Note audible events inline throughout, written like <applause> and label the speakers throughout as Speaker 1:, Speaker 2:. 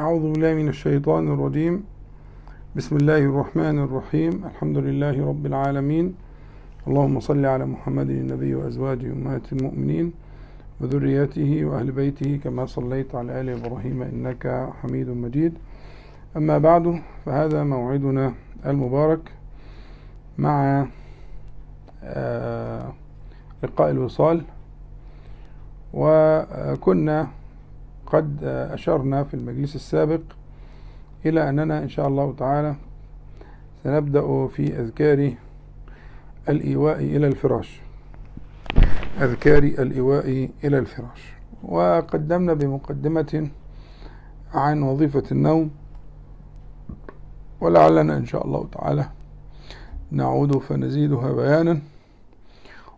Speaker 1: أعوذ بالله من الشيطان الرجيم. بسم الله الرحمن الرحيم. الحمد لله رب العالمين. اللهم صل على محمد النبي وأزواجه أمهات المؤمنين وذريته وأهل بيته كما صليت على آل إبراهيم إنك حميد مجيد. أما بعد فهذا موعدنا المبارك مع آه، لقاء الوصال. وكنا قد أشرنا في المجلس السابق إلى أننا إن شاء الله تعالى سنبدأ في أذكار الإيواء إلى الفراش. أذكار الإيواء إلى الفراش. وقدمنا بمقدمة عن وظيفة النوم. ولعلنا إن شاء الله تعالى نعود فنزيدها بيانا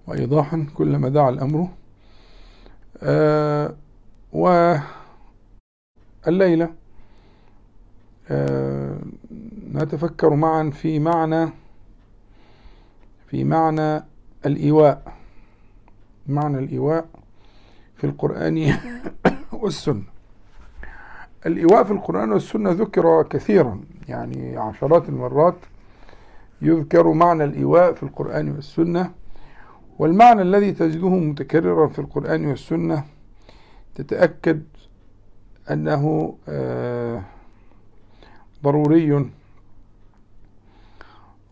Speaker 1: وإيضاحا كلما دعا الأمر. آه والليلة آه نتفكر معا في معنى في معنى الإيواء. معنى الإيواء في القرآن <coughs> والسنة. الإيواء في القرآن والسنة ذكر كثيرا يعني عشرات المرات يذكر معنى الإيواء في القرآن والسنة. والمعنى الذي تجده متكررا في القرآن والسنة تتأكد أنه ضروري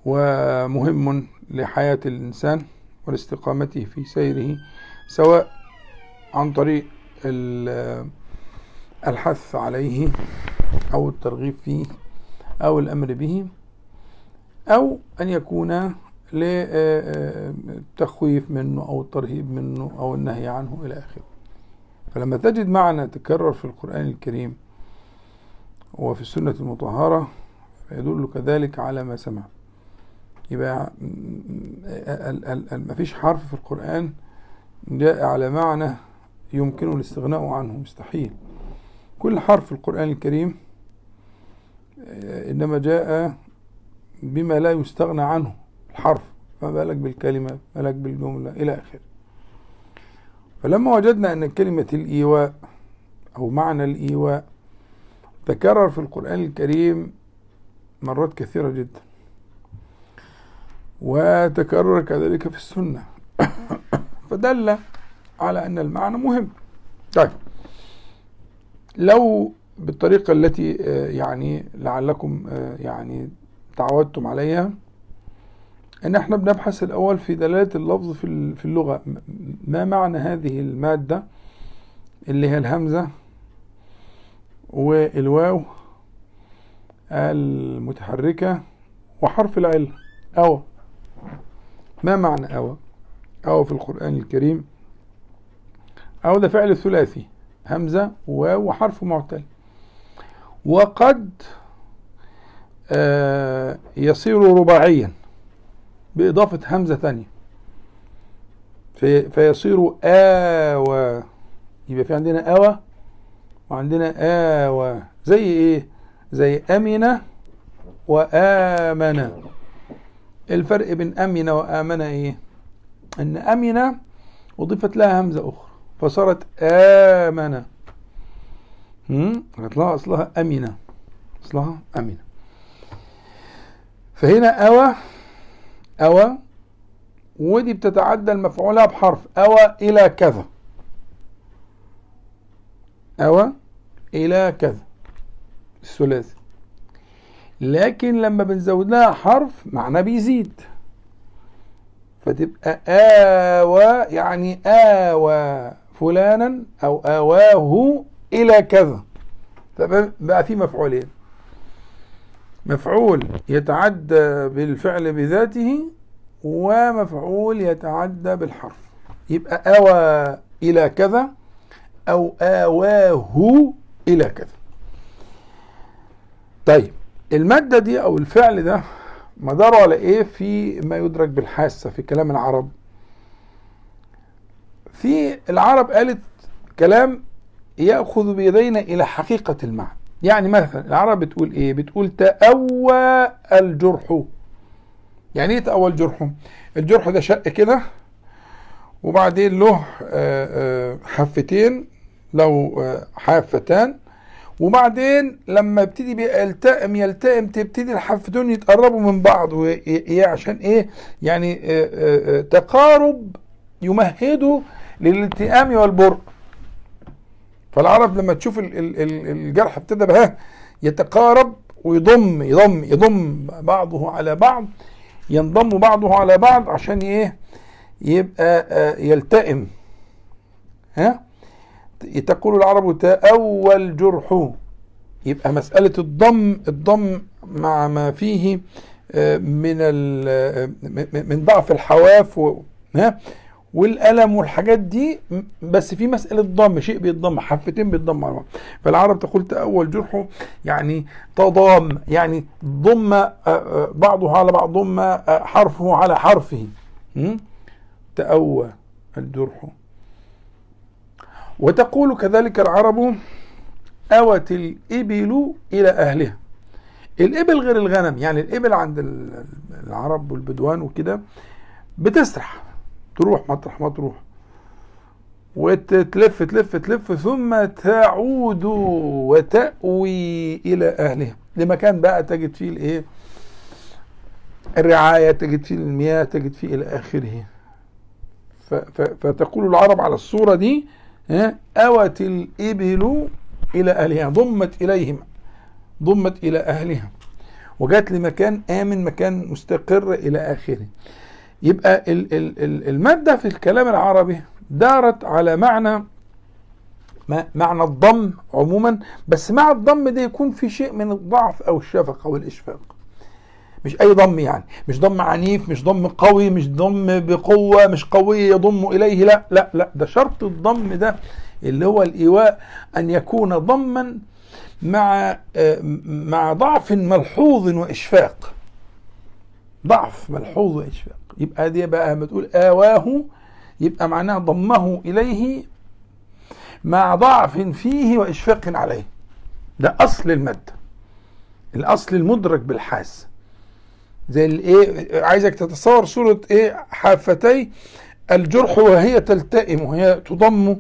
Speaker 1: ومهم لحياة الإنسان ولاستقامته في سيره سواء عن طريق الحث عليه أو الترغيب فيه أو الأمر به أو أن يكون للتخويف منه أو الترهيب منه أو النهي عنه إلى آخره. فلما تجد معنى تكرر في القرآن الكريم وفي السنة المطهرة فيدل كذلك على ما سمع. يبقى ما فيش حرف في القرآن جاء على معنى يمكن الاستغناء عنه مستحيل. كل حرف في القرآن الكريم إنما جاء بما لا يستغنى عنه الحرف. فما بالك بالكلمة ما بالك بالجملة إلى آخره. فلما وجدنا أن كلمة الإيواء أو معنى الإيواء تكرر في القرآن الكريم مرات كثيرة جدا. وتكرر كذلك في السنة. <coughs> فدل على أن المعنى مهم. طيب. لو بالطريقة التي يعني لعلكم يعني تعودتم عليها إن إحنا بنبحث الأول في دلالة اللفظ في في اللغة. ما معنى هذه المادة؟ اللي هي الهمزة والواو المتحركة وحرف العلة أو. ما معنى أو؟ أو في القرآن الكريم. أو ده فعل ثلاثي. همزة وواو وحرف معتل. وقد آه يصير رباعيا. بإضافة همزة ثانية في فيصير آوى يبقى في عندنا آوى وعندنا آوى زي إيه؟ زي أمن وآمن الفرق بين أمن وآمن إيه؟ أن أمن أضيفت لها همزة أخرى فصارت آمن. هتلاقي أصلها أمنة أصلها أمنة فهنا أوى أوى؟ ودي بتتعدى المفعولها بحرف أوى إلى كذا. أوى إلى كذا. الثلاثي. لكن لما بنزود لها حرف معنى بيزيد. فتبقى آوى يعني آوى فلانا أو آواه إلى كذا. بقى في مفعولين. مفعول يتعدى بالفعل بذاته ومفعول يتعدى بالحرف. يبقى آوى إلى كذا أو آواه إلى كذا. طيب المادة دي أو الفعل ده مداره على إيه في ما يدرك بالحاسة في كلام العرب؟ في العرب قالت كلام يأخذ بيدينا إلى حقيقة المعنى. يعني مثلا العرب بتقول إيه؟ بتقول تأوى الجرح. يعني إيه تأوى الجرح؟ الجرح ده شق كده وبعدين له حفتين له حافتان. وبعدين لما يبتدي بقى يلتئم تبتدي الحفتين يتقربوا من بعض. وإيه عشان إيه؟ يعني آه، آه، آه، تقارب يمهده للالتئام والبرء. فالعرب لما تشوف ال- ال- ال- الجرح ابتدى بها يتقارب ويضم يضم يضم بعضه على بعض ينضم بعضه على بعض عشان إيه؟ يبقى آه، يلتئم. ها؟ تقول العرب تأول جرح. يبقى مسألة الضم الضم مع ما فيه آه، من آه، من ضعف الحواف ها؟ والألم والحاجات دي بس في مسألة ضم شيء بيتضم حفتين بيتضم على بعض. فالعرب تقول تأول جرحه يعني تضام يعني ضم آه، آه، بعضه على بعض ضم آه، حرفه على حرفه? تأوى الجرح. وتقول كذلك العرب أوت الإبل إلى أهلها. الإبل غير الغنم يعني الإبل عند ال- العرب والبدوان وكده بتسرح. تروح مطرح ما تروح. وتلف تلف تلف ثم تعود وتأوي إلى أهلها. لمكان بقى تجد فيه الإيه؟ الرعاية تجد فيه المياه تجد فيه إلى آخره. فتقول العرب على الصورة دي أوت الإبل إلى أهلها ضمت إليهم ضمت إلى أهلها. وجات لمكان آمن مكان مستقر إلى آخره. يبقى ال- ال- ال- المادة في الكلام العربي دارت على معنى معنى الضم عموما بس مع الضم ده يكون في شيء من الضعف أو الشفقة والإشفاق مش أي ضم يعني مش ضم عنيف مش ضم قوي مش ضم بقوة مش قوي يضم إليه لا لا لا. ده شرط الضم ده اللي هو الإيواء أن يكون ضما مع آه، مع ضعف ملحوظ وإشفاق. ضعف ملحوظ واشفاق يبقى دي بقى لما تقول آواه يبقى معناها ضمه إليه مع ضعف فيه وإشفاق عليه. ده أصل الماده الأصل المدرك بالحاس. زي الايه عايزك تتصور صورة إيه حافتي الجرح وهي تلتئم وهي تضم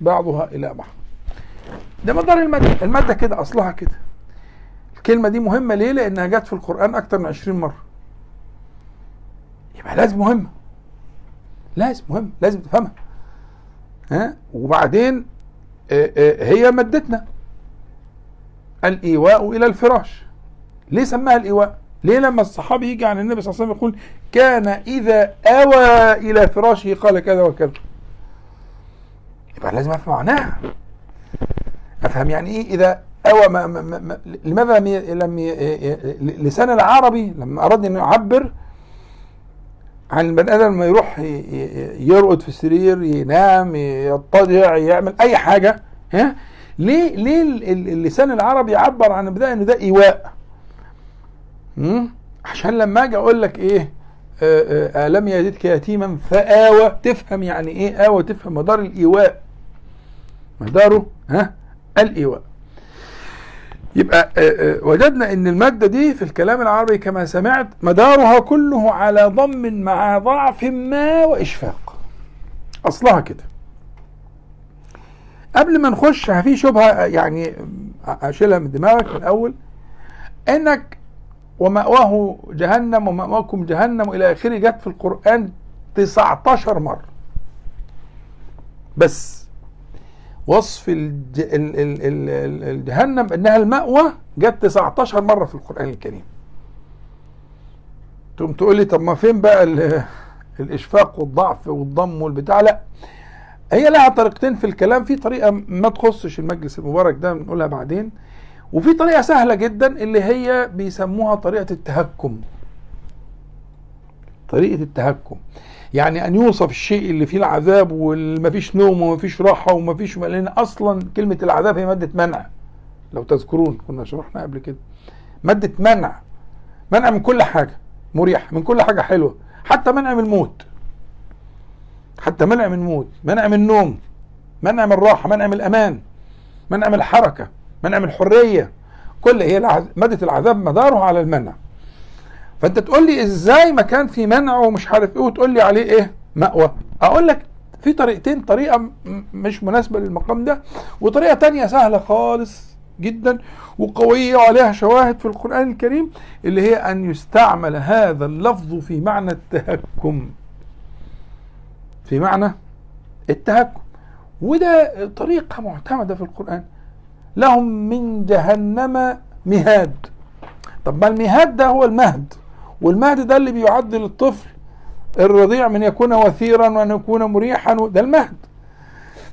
Speaker 1: بعضها إلى بعض. ده مدار المادة المادة كده أصلها كده. الكلمة دي مهمة ليه؟ لأنها جت في القرآن أكتر من 20 مرة. لازم مهمة لازم مهم لازم تفهمها. ها؟ وبعدين آه، آه، هي مادتنا. الإيواء إلى الفراش. ليه سماها الإيواء؟ ليه لما الصحابي يجي عن النبي صلى الله عليه وسلم يقول كان إذا أوى إلى فراشه قال كذا وكذا. يبقى لازم أفهم معناها. أفهم يعني إيه إذا أوى ما ما ما ما لماذا لم ي- لسان العربي؟ لما اراد انه يعبر عن البني آدم لما يروح يرقد في السرير ينام يضطجع يعمل أي حاجة ها؟ ليه ليه ال- ال- اللسان العربي يعبر عن البداية ان ده إيواء؟ عشان لما أجي أقول لك إيه آه، آه، ألم يجدك يتيما فآوى تفهم يعني إيه آوى تفهم مدار الإيواء. مداره ها؟ الإيواء. يبقى آه، آه، وجدنا إن المادة دي في الكلام العربي كما سمعت مدارها كله على ضم مع ضعف ما وإشفاق. أصلها كده. قبل ما نخش في شبهة يعني اشيلها من دماغك من الأول. إنك ومأواه جهنم ومأواكم جهنم إلى آخره جت في القرآن 19 مرة. بس. وصف الجهنم إنها المأوى جت 19 مرة في القرآن الكريم. تقوم تقول لي طب ما فين بقى ال... الإشفاق والضعف والضم والبتاع؟ لا. هي لها طريقتين في الكلام. في طريقة ما تخصش المجلس المبارك ده بنقولها بعدين. وفي طريقة سهلة جدا اللي هي بيسموها طريقة التهكم. طريقة التهكم. يعني أن يوصف الشيء اللي فيه العذاب ومفيش نوم ومفيش راحة ومفيش لأن أصلا كلمة العذاب هي مادة منع. لو تذكرون كنا شرحنا قبل كده. مادة منع. منع من كل حاجة. مريح. من كل حاجة حلوة. حتى منع من الموت. حتى منع من الموت. منع من النوم. منع من الراحة. منع من الأمان. منع من الحركة. منع من الحرية. كل هي. مادة العذاب مداره على المنع. فانت تقول لي إزاي ما كان في منع ومش عارف إيه وتقول لي عليه إيه؟ مأوى. أقول لك في طريقتين طريقة م- مش مناسبة للمقام ده وطريقة تانية سهلة خالص جدا وقوية وعليها شواهد في القرآن الكريم اللي هي أن يستعمل هذا اللفظ في معنى التهكم. في معنى التهكم. وده طريقة معتمدة في القرآن. لهم من جهنم مهاد. طب ما المهاد ده هو المهد. والمهد ده اللي بيعد للطفل الرضيع من يكون وثيرا وأن يكون مريحا ده المهد.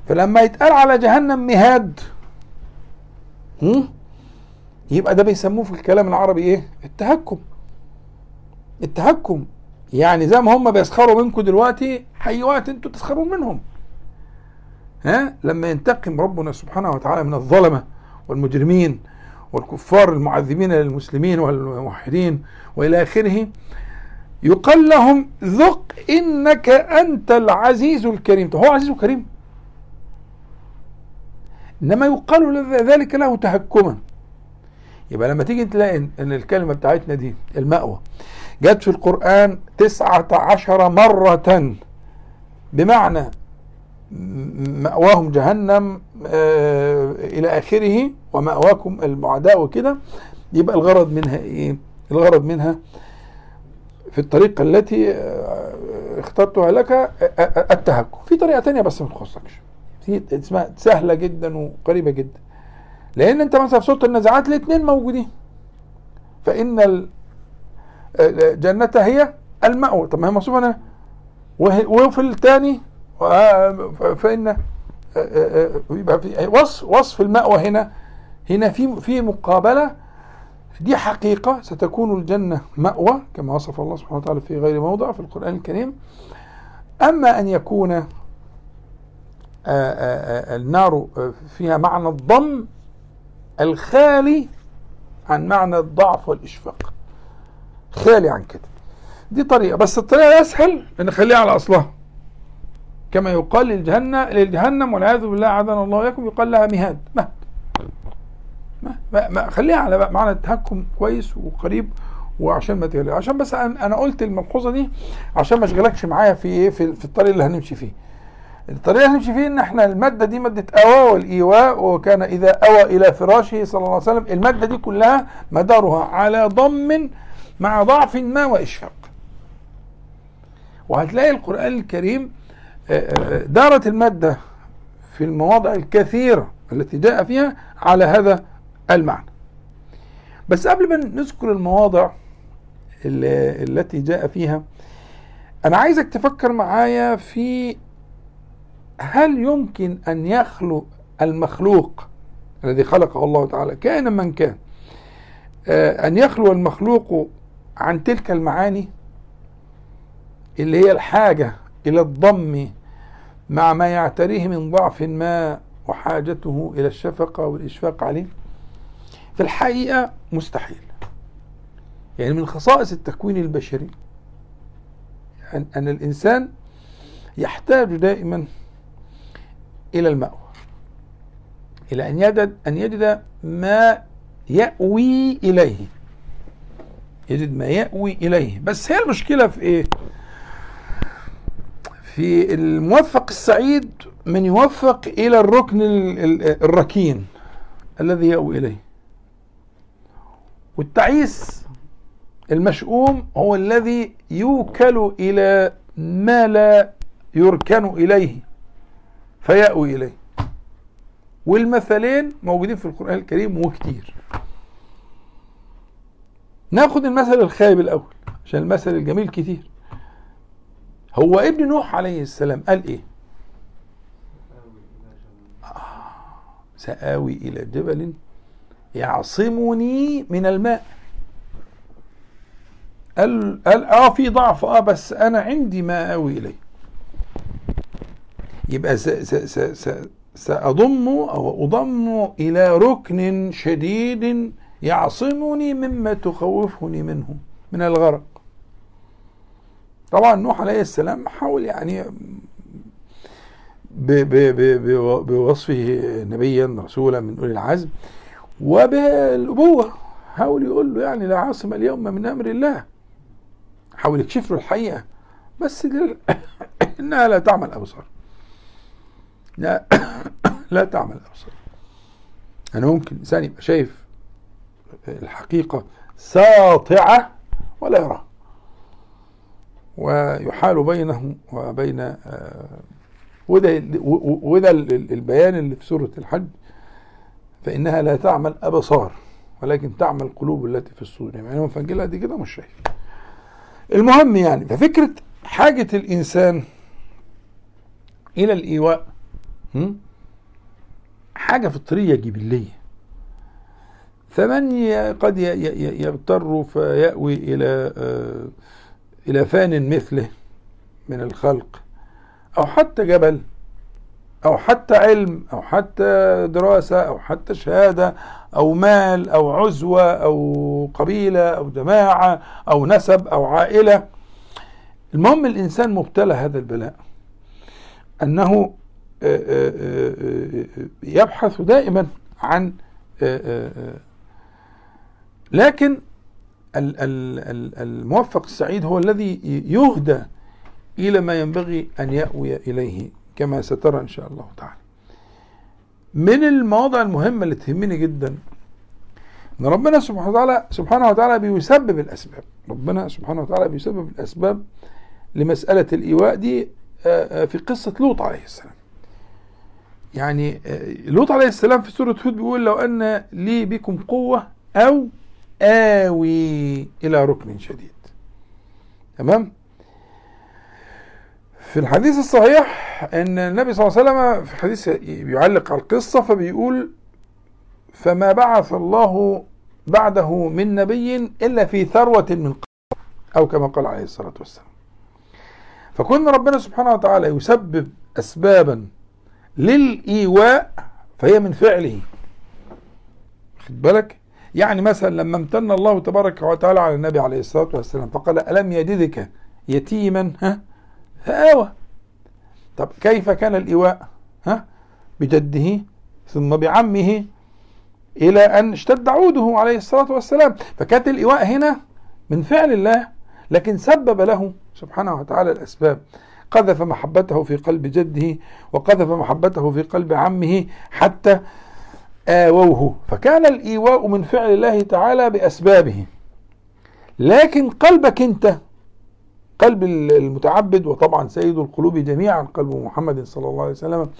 Speaker 1: فلما يتقال على جهنم مهاد يبقى ده بيسموه في الكلام العربي إيه؟ التهكم. التهكم. يعني زي ما هم بيسخروا منكم دلوقتي حي وقت أنتوا تسخروا منهم. ها؟ لما ينتقم ربنا سبحانه وتعالى من الظلمة والمجرمين والكفار المعذبين للمسلمين والموحدين وإلى آخره يقال لهم ذق إنك أنت العزيز الكريم. هو عزيز وكريم؟ إنما يقال ذلك له تهكما. يبقى لما تيجي تلاقي ان الكلمة بتاعتنا دي المأوى جت في القرآن تسعة عشر مرة بمعنى مأواهم جهنم آه إلى آخره ومأواكم المعداء وكده يبقى الغرض منها إيه؟ الغرض منها في الطريقة التي آه اخترتها لك آه، آه، التهكم. في طريقة تانية بس ما تخصكش. اسمها سهلة جدا وقريبة جدا. لأن أنت مثلا في سورة النزعات الاثنين موجودين. فإن الجنة هي المأوى. طب ما هي موصوفة هنا وفي الثاني فإن يبقى في وصف وصف المأوى هنا هنا في في مقابلة. دي حقيقة ستكون الجنة مأوى كما وصف الله سبحانه وتعالى في غير موضع في القرآن الكريم. أما أن يكون النار فيها معنى الضم الخالي عن معنى الضعف والإشفاق. خالي عن كده. دي طريقة. بس الطريقة الأسهل أن نخليها على أصلها. كما يقال للجهنم للجهنم والعياذ بالله عاذنا الله وإياكم يقال لها مهاد. مهد. ما ما خليها على معنى التهكم كويس وقريب وعشان ما تغلق عشان بس أنا قلت الملحوظة دي عشان ما أشغلكش معايا في إيه؟ في, في الطريق اللي هنمشي فيه. الطريقة اللي هنمشي فيه إن إحنا المادة دي مادة اوى والإيواء وكان إذا أوى إلى فراشه صلى الله عليه وسلم المادة دي كلها مدارها على ضم مع ضعف ما وإشفاق. وهتلاقي القرآن الكريم دارت المادة في المواضع الكثيرة التي جاء فيها على هذا المعنى. بس قبل ما نذكر المواضع التي جاء فيها أنا عايزك تفكر معايا في هل يمكن أن يخلق المخلوق الذي خلقه الله تعالى كائنا من كان أن يخلو المخلوق عن تلك المعاني اللي هي الحاجة إلى الضم مع ما يعتريه من ضعف ما وحاجته إلى الشفقة والإشفاق عليه؟ في الحقيقة مستحيل. يعني من خصائص التكوين البشري أن, أن الإنسان يحتاج دائما إلى المأوى إلى أن يجد أن يجد ما يأوي إليه. يجد ما يأوي إليه. بس هي المشكلة في إيه؟ في الموفق السعيد من يوفق إلى الركن الركين الذي يأوي إليه. والتعيس المشؤوم هو الذي يوكل إلى ما لا يركن إليه فيأوي إليه. والمثلين موجودين في القرآن الكريم وكتير. ناخد المثل الخايب الأول عشان المثل الجميل كتير. هو ابن نوح عليه السلام قال إيه؟ آه سآوي إلى جبل يعصمني من الماء. قال قال آه في ضعف آه بس أنا عندي ما اوي إليه. يبقى س س س سأضم أو أضم إلى ركن شديد يعصمني مما تخوفني منه من الغرق. طبعا نوح عليه السلام حاول يعني بوصفه نبيا رسولا من أولي العزم وبالأبوة. حاول يقول له يعني لا عاصم اليوم من أمر الله. حاول يكشف له الحقيقة. بس لل... <coughs> إنها لا تعمل أبصار. لا <coughs> لا تعمل أبصار. أنا ممكن إنسان يبقى شايف الحقيقة ساطعة ولا يراها ويحال بينه وبين آه، وده وده البيان اللي في سورة الحج. فإنها لا تعمل أبصار ولكن تعمل القلوب التي في الصدور. يعني من فنجلها دي كده مش شايف. المهم يعني ففكرة حاجة الإنسان إلى الإيواء حاجة فطرية جبلية. فمن قد يضطر فيأوي إلى آه، إلى فان مثله من الخلق أو حتى جبل أو حتى علم أو حتى دراسة أو حتى شهادة أو مال أو عزوة أو قبيلة أو جماعة أو نسب أو عائلة. المهم الإنسان مبتلى هذا البلاء أنه آه، آه، يبحث دائما عن لكن الموفق السعيد هو الذي يهدى إلى ما ينبغي أن يأوي إليه. كما سترى إن شاء الله تعالى. من المواضع المهمة اللي تهمني جدا إن ربنا سبحانه وتعالى سبحانه وتعالى بيسبب الأسباب. ربنا سبحانه وتعالى بيسبب الأسباب لمسألة الإيواء دي آه، آه، في قصة لوط عليه السلام. يعني آه، لوط عليه السلام في سورة هود بيقول لو أن لي بكم قوة أو آوي إلى ركن شديد. تمام؟ في الحديث الصحيح إن النبي صلى الله عليه وسلم في حديث يعلق على القصة فبيقول فما بعث الله بعده من نبي إلا في ثروة من قبل أو كما قال عليه الصلاة والسلام. فكون ربنا سبحانه وتعالى يسبب أسبابا للإيواء فهي من فعله. خد بالك؟ يعني مثلا لما امتن الله تبارك وتعالى على النبي عليه الصلاة والسلام فقال ألم يجدك يتيما؟ ها؟ فآوى. طب كيف كان الإيواء؟ ها؟ بجده ثم بعمه إلى أن اشتد عوده عليه الصلاة والسلام. فكانت الإيواء هنا من فعل الله لكن سبب له سبحانه وتعالى الأسباب. قذف محبته في قلب جده وقذف محبته في قلب عمه حتى آووه. فكان الإيواء من فعل الله تعالى بأسبابه. لكن قلبك أنت قلب المتعبد وطبعا سيد القلوب جميعا قلب محمد صلى الله عليه وسلم.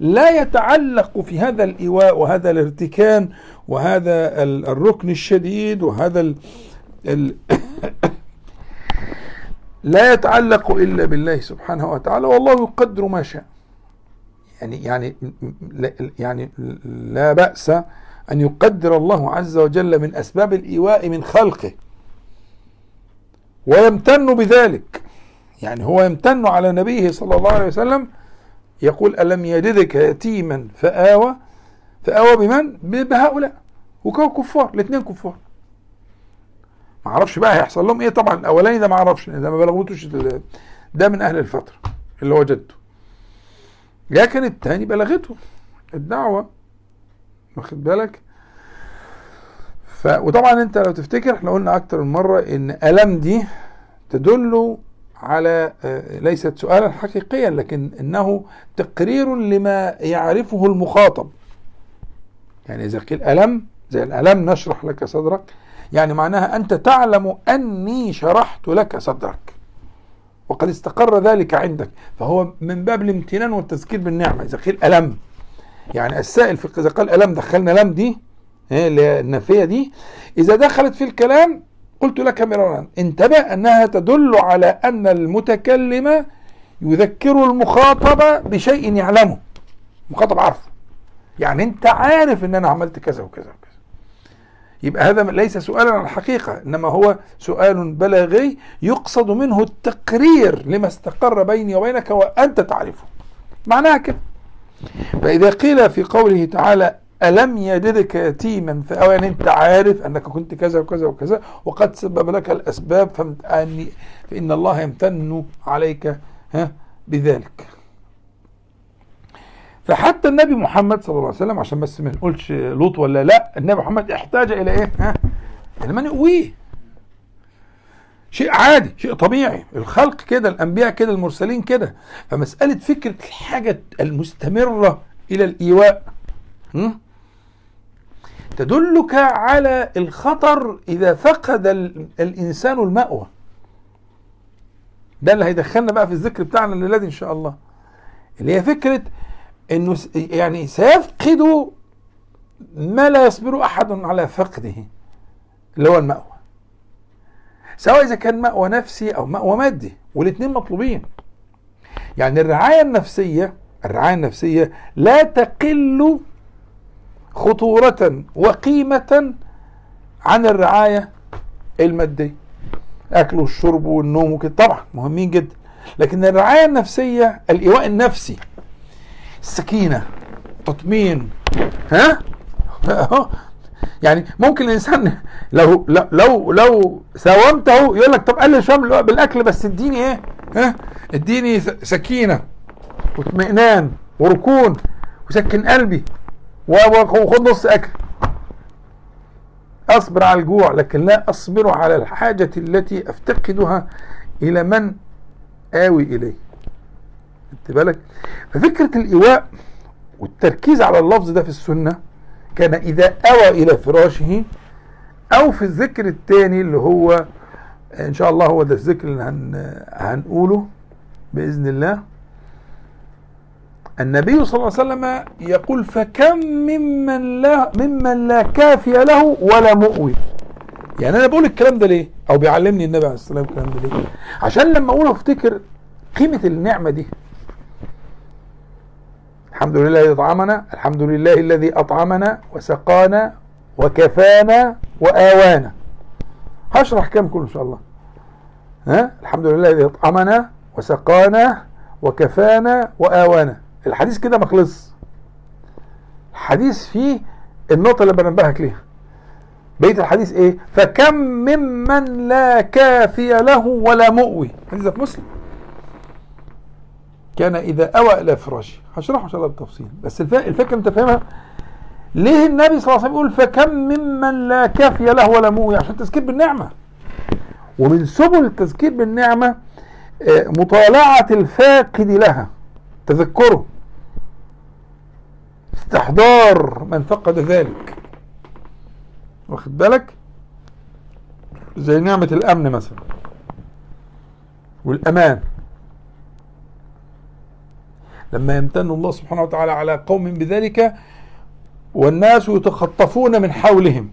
Speaker 1: لا يتعلق في هذا الإيواء وهذا الارتكان وهذا الركن الشديد وهذا ال ال <coughs> لا يتعلق إلا بالله سبحانه وتعالى والله يقدر ما شاء. يعني يعني يعني لا بأس أن يقدر الله عز وجل من أسباب الإيواء من خلقه. ويمتن بذلك. يعني هو يمتن على نبيه صلى الله عليه وسلم يقول ألم يجدك يتيما فآوى فآوى بمن؟ بهؤلاء. وكانوا كفار الاثنين كفار. ما أعرفش بقى هيحصل لهم إيه. طبعا الاولاني ده ما أعرفش ده ما بلغوتوش ده من أهل الفترة اللي وجدته. لكن التاني بلغته. الدعوة واخد بالك؟ ف... وطبعا أنت لو تفتكر إحنا قلنا أكتر من مرة إن ألم دي تدل على آه، ليست سؤالا حقيقيا لكن إنه تقرير لما يعرفه المخاطب. يعني إذا قيل ألم زي الألم نشرح لك صدرك يعني معناها أنت تعلم أني شرحت لك صدرك وقد استقر ذلك عندك. فهو من باب الامتنان والتذكير بالنعمة إذا قيل ألم. يعني السائل في إذا قال ألم دخلنا لم دي اللي هي النافية دي. إذا دخلت في الكلام قلت لك مرارا انتبه أنها تدل على أن المتكلم يذكر المخاطب بشيء يعلمه. المخاطب عارفه يعني أنت عارف إن أنا عملت كذا وكذا وكذا. يبقى هذا ليس سؤالا عن الحقيقة إنما هو سؤال بلاغي يقصد منه التقرير لما استقر بيني وبينك وأنت تعرفه. معناها كده. فإذا قيل في قوله تعالى ألم يجدك يتيما فأو يعني أنت عارف أنك كنت كذا وكذا وكذا وقد سبب لك الأسباب فإن الله يمتن عليك ها بذلك. فحتى النبي محمد صلى الله عليه وسلم عشان بس ما نقولش لوط ولا لا النبي محمد احتاج إلى إيه؟ ها إلى من يقويه شيء عادي شيء طبيعي. الخلق كده الأنبياء كده المرسلين كده. فمسألة فكرة الحاجة المستمرة إلى الإيواء تدلك على الخطر إذا فقد الإنسان المأوى. ده اللي هيدخلنا بقى في الذكر بتاعنا الليلة إن شاء الله. اللي هي فكرة إنه يعني سيفقد ما لا يصبر أحد على فقده اللي هو المأوى. سواء إذا كان مأوى نفسي أو مأوى مادي والاثنين مطلوبين. يعني الرعاية النفسية الرعاية النفسية لا تقل خطورة وقيمة عن الرعاية المادية. الأكل والشرب والنوم وكده. طبعا مهمين جدا. لكن الرعاية النفسية الإيواء النفسي السكينة تطمين ها؟ يعني ممكن الإنسان لو لو لو ساومته يقول لك طب قلل شوية بالأكل بس اديني إيه؟ ها؟ اديني سكينة واطمئنان وركون وسكن قلبي. وخد نص أكل. أصبر على الجوع لكن لا أصبر على الحاجة التي أفتقدها إلى من آوي إليه. انت بالك؟ ففكرة الإيواء والتركيز على اللفظ ده في السنة كان إذا أوى إلى فراشه أو في الذكر الثاني اللي هو إن شاء الله هو ده الذكر اللي هن هنقوله بإذن الله. النبي صلى الله عليه وسلم يقول فكم ممن لا ممن لا كافي له ولا مؤوي. يعني أنا بقول الكلام ده ليه؟ أو بيعلمني النبي عليه الصلاة والسلام الكلام ده ليه؟ عشان لما أقول أفتكر قيمة النعمة دي. الحمد لله الذي أطعمنا الحمد لله الذي أطعمنا وسقانا وكفانا وآوانا. هشرح كم كله إن شاء الله. ها؟ الحمد لله الذي أطعمنا وسقانا وكفانا وآوانا. الحديث كده ما خلص الحديث فيه النقطة اللي بنبهك ليها. بيت الحديث إيه؟ فكم ممن لا كافي له ولا مؤوي. حديث في مسلم. كان إذا أوى إلى فراشه. هشرحه إن شاء الله بالتفصيل. بس الفكرة أنت فاهمها؟ ليه النبي صلى الله عليه وسلم يقول فكم ممن لا كافي له ولا موي عشان التذكير بالنعمة. ومن سبل التذكير بالنعمة آه، مطالعة الفاقد لها. تذكره. استحضار من فقد ذلك. واخد بالك؟ زي نعمة الأمن مثلا. والأمان. لما يمتن الله سبحانه وتعالى على قوم بذلك والناس يتخطفون من حولهم.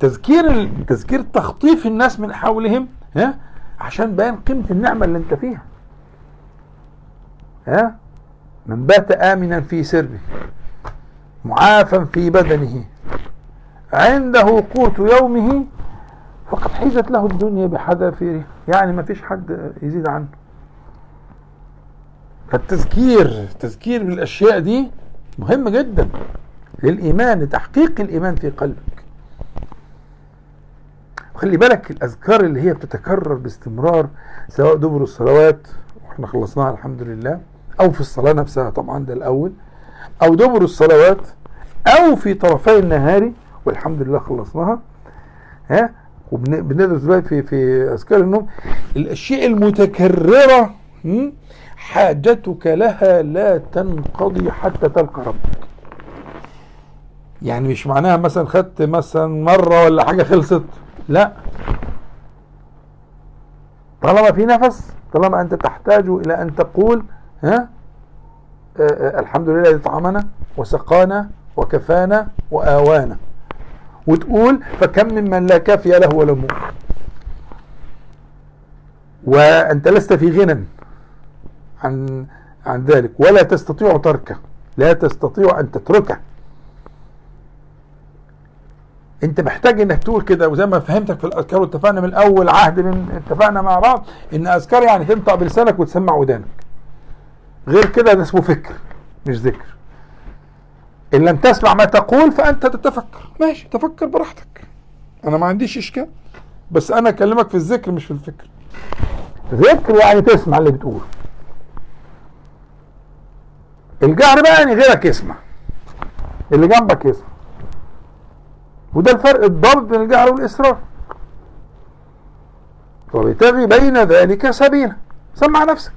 Speaker 1: تذكير تذكير تخطيف الناس من حولهم ها؟ عشان بيان قيمة النعمة اللي انت فيها. ها؟ من بات آمنا في سربه معافا في بدنه عنده قوت يومه فقد حيزت له الدنيا بحذافيرها يعني ما فيش حد يزيد عنه. فالتذكير التذكير بالأشياء دي مهم جدا للإيمان لتحقيق الإيمان في قلبك. خلي بالك الأذكار اللي هي بتتكرر باستمرار سواء دبر الصلوات وإحنا خلصناها الحمد لله أو في الصلاة نفسها طبعا ده الأول. أو دبر الصلوات أو في طرفي النهار والحمد لله خلصناها. ها؟ وبندرس بقى في في أذكار النوم. الأشياء المتكررة حاجتك لها لا تنقضي حتى تلقى ربك. يعني مش معناها مثلا خدت مثلا مرة ولا حاجة خلصت. لا. طالما في نفس طالما أنت تحتاج إلى أن تقول ها؟ آه، آه، الحمد لله الذي طعمنا وسقانا وكفانا وآوانا. وتقول فكم ممن لا كافي له ولا مؤمن. وأنت لست في غنى عن عن ذلك. ولا تستطيع تركه. لا تستطيع أن تتركه. أنت محتاج إنك تقول كده. وزي ما فهمتك في الأذكار واتفقنا من اول عهد من اتفقنا مع بعض إن أذكار يعني تنطق بلسانك وتسمع ودانك. غير كده ده اسمه فكر مش ذكر. إن لم تسمع ما تقول فأنت تتفكر. ماشي تفكر براحتك. أنا ما عنديش إشكال بس أنا أكلمك في الذكر مش في الفكر. ذكر يعني تسمع اللي بتقوله الجهر بقى يعني غيرك يسمع. اللي جنبك يسمع. وده الفرق الضابط بين الجهر والإسرار. وبتغي بين ذلك سبيلا. سمع نفسك.